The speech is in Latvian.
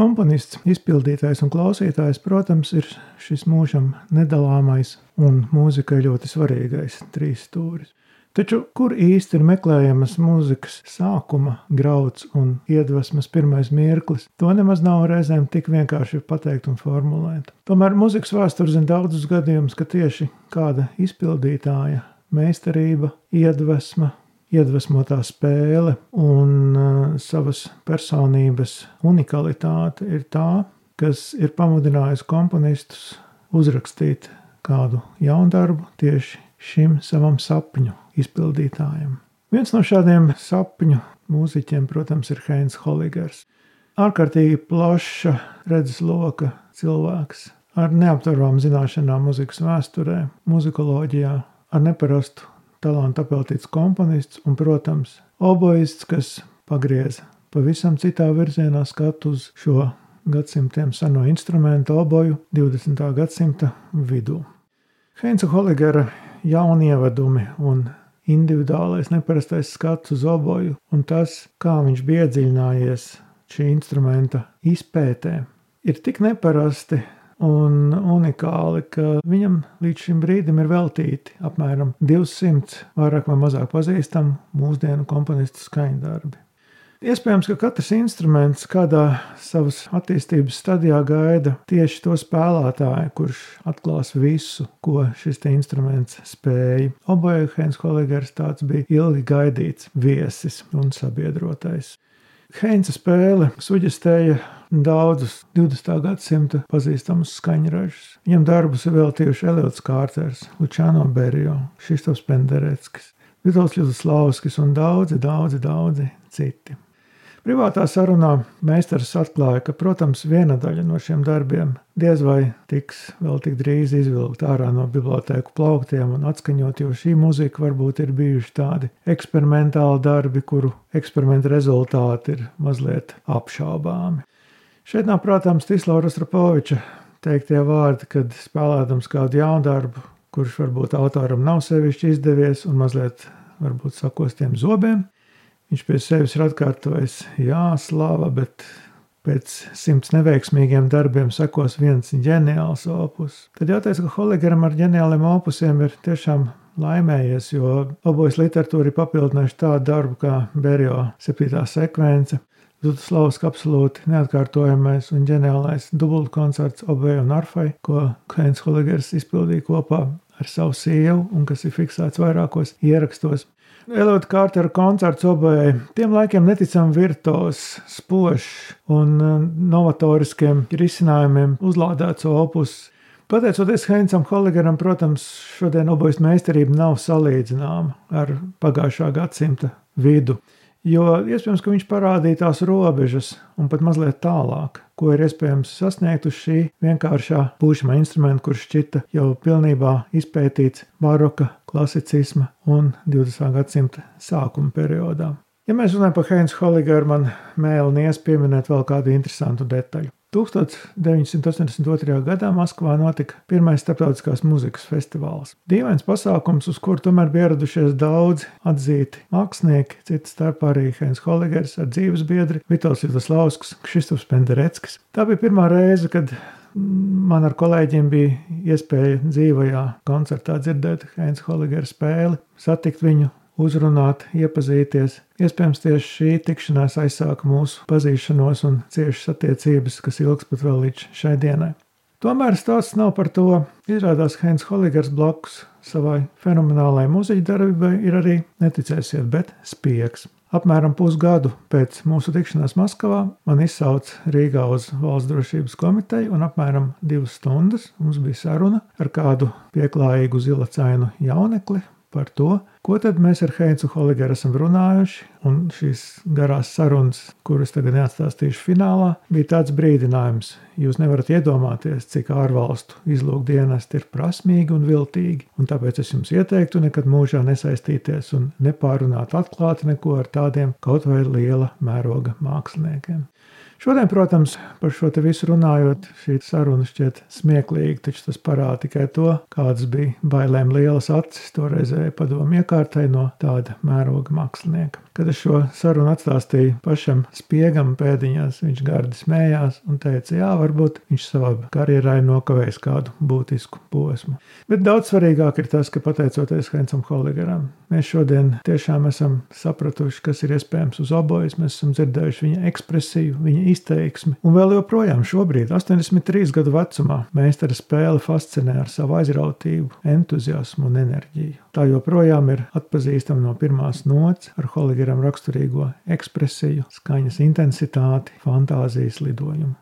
Komponists, izpildītājs un klausītājs, protams, ir šis mūžam nedalāmais un mūzikai ļoti svarīgais trīs stūris. Taču kur īsti ir meklējamas mūzikas sākuma grauds un iedvesmas pirmais mirklis, to nemaz nav reizēm tik vienkārši pateikt un formulēt. Tomēr mūzikas vēsture zina daudzus gadījumus, ka tieši kāda izpildītāja meistarība, iedvesma, iedvesmotā spēle un uh, savas personības unikalitāte ir tā, kas ir pamudinājusi komponistus uzrakstīt kādu jaunu darbu tieši šim savam sapņu izpildītājam. Viens no šādiem sapņu mūziķiem, protams, ir Heinz Holigers. Ārkārtīgi plaša redzesloka cilvēks ar neaptveramām zināšanām mūzikas vēsturē, muzikoloģijā, ar neparastu talantu apeltīts komponists un, protams, oboists, kas pagrieza pavisam citā virzienā skatu uz šo gadsimtiem seno instrumentu oboju 20. gadsimta vidū. Heinza Holigera jaunievedumi un individuālais neparastais skats uz oboju un tas, kā viņš bija iedziļinājies šī instrumenta izpētē, ir tik neparasti un unikāli, ka viņam līdz šim brīdim ir veltīti apmēram 200 vairāk vai mazāk pazīstami mūsdienu komponistu skaņdarbi. Iespējams, ka katrs instruments kādā savas attīstības stadijā gaida tieši to spēlētāju, kurš atklās visu, ko šis instruments spēja. Oboje Heinz Holigers tāds bija ilgi gaidīts viesis un sabiedrotais. Heinza spēle suģestēja daudzus 20. gadsimta pazīstamus skaņražus. Viņam darbus ir veltījuši Eliots Kārters, Lučāno Berio, Šistofs Pendereckis, Vitāls Juslavskis un daudzi, daudzi, daudzi citi. Privātā sarunā meistars atklāja, ka, protams, viena daļa no šiem darbiem diez vai tiks vēl tik drīz izvilkt ārā no bibliotēku plauktiem un atskaņot, jo šī muzika varbūt ir bijuši tādi eksperimentāli darbi, kuru eksperimentu rezultāti ir mazliet apšaubāmi. Šeit nav, protams, Tislava Rastrapoviča teiktie vārdi, kad spēlēdams kādu jaunu darbu, kurš varbūt autoram nav sevišķi izdevies un mazliet varbūt sakostiem zobiem, Viņš pie sevis ir atkārtojis, jā, slava, bet pēc simts neveiksmīgiem darbiem sekos viens ģeniāls opus. Tad jāteic, ka Holigeram ar ģeniāliem opusiem ir tiešām laimējies, jo obojas literatūra ir papildinājuši tādu darbu kā Berjo septītā sekvence, Zutaslavas absolūti neatkārtojamais un ģeniālais dubultu koncerts oboja un arfai, ko Heinz Holigers izpildīja kopā ar savu sievu un kas ir fiksēts vairākos ierakstos. Elīte Kārtera koncerts obējai tiem laikiem neticami virtuos, spožs un uh, novatoriskiem risinājumiem uzlādēts opus. Pateicoties Heinzam Holigeram, protams, šodien obojas meistarība nav salīdzināma ar pagājušā gadsimta vidu jo iespējams, ka viņš parādīja tās robežas un pat mazliet tālāk, ko ir iespējams sasniegt uz šī vienkāršā pušama instrumenta, kurš šķita jau pilnībā izpētīts baroka, klasicisma un 20. gadsimta sākuma periodā. Ja mēs runājam par Heinz Holigeru, man mēlnies pieminēt vēl kādu interesantu detaļu. 1982. gadā Maskavā notika pirmais starptautiskās muzikas festivāls. Dīvains pasākums, uz kuru tomēr bija ieradušies daudzi atzīti mākslinieki, citas starpā arī Heinz Holigers ar dzīves biedri Vitāls Judaslausks, Kristofs Pendereckis. Tā bija pirmā reize, kad man ar kolēģiem bija iespēja dzīvajā koncertā dzirdēt Heinz Holigera spēli, satikt viņu uzrunāt, iepazīties. Iespējams, tieši šī tikšanās aizsāka mūsu pazīšanos un ciešas attiecības, kas ilgs pat vēl līdz šai dienai. Tomēr stāsts nav par to. Izrādās, Heinz Holigers blakus savai fenomenālajai muzeja darbībai ir arī neticēsiet, bet spiegs. Apmēram pusgadu pēc mūsu tikšanās Maskavā man izsauca Rīgā uz valsts drošības komiteju, un apmēram divas stundas mums bija saruna ar kādu pieklājīgu zilacainu jaunekli, par to, ko tad mēs ar Heinzu Holigeru esam runājuši. Un šīs garās sarunas, kuras tagad neatstāstīšu finālā, bija tāds brīdinājums. Jūs nevarat iedomāties, cik ārvalstu izlūkdienesti ir prasmīgi un viltīgi, un tāpēc es jums ieteiktu nekad mūžā nesaistīties un nepārunāt atklāti neko ar tādiem kaut vai liela mēroga māksliniekiem. Šodien, protams, par šo visu runājot, šī saruna šķiet smieklīga, taču tas parāda tikai to, kādas bija bailēm lielas acis toreizējai padomu iekārtai no tāda mēroga mākslinieka. Kad es šo sarunu atstāstīju pašam spiegam pēdiņās, viņš gardi smējās un teica, jā, varbūt viņš savā karjerā ir nokavējis kādu būtisku posmu. Bet daudz svarīgāk ir tas, ka pateicoties Hensam Holigeram, mēs šodien tiešām esam sapratuši, kas ir iespējams uz obojas, mēs esam dzirdējuši viņa ekspresiju, viņa izteiksmi, un vēl joprojām šobrīd, 83 gadu vecumā, meistara spēle fascinē ar savu aizrautību, entuziasmu un enerģiju. Tā joprojām ir atpazīstama no pirmās nots ar Holigeram raksturīgo ekspresiju, skaņas intensitāti, fantāzijas lidojumu.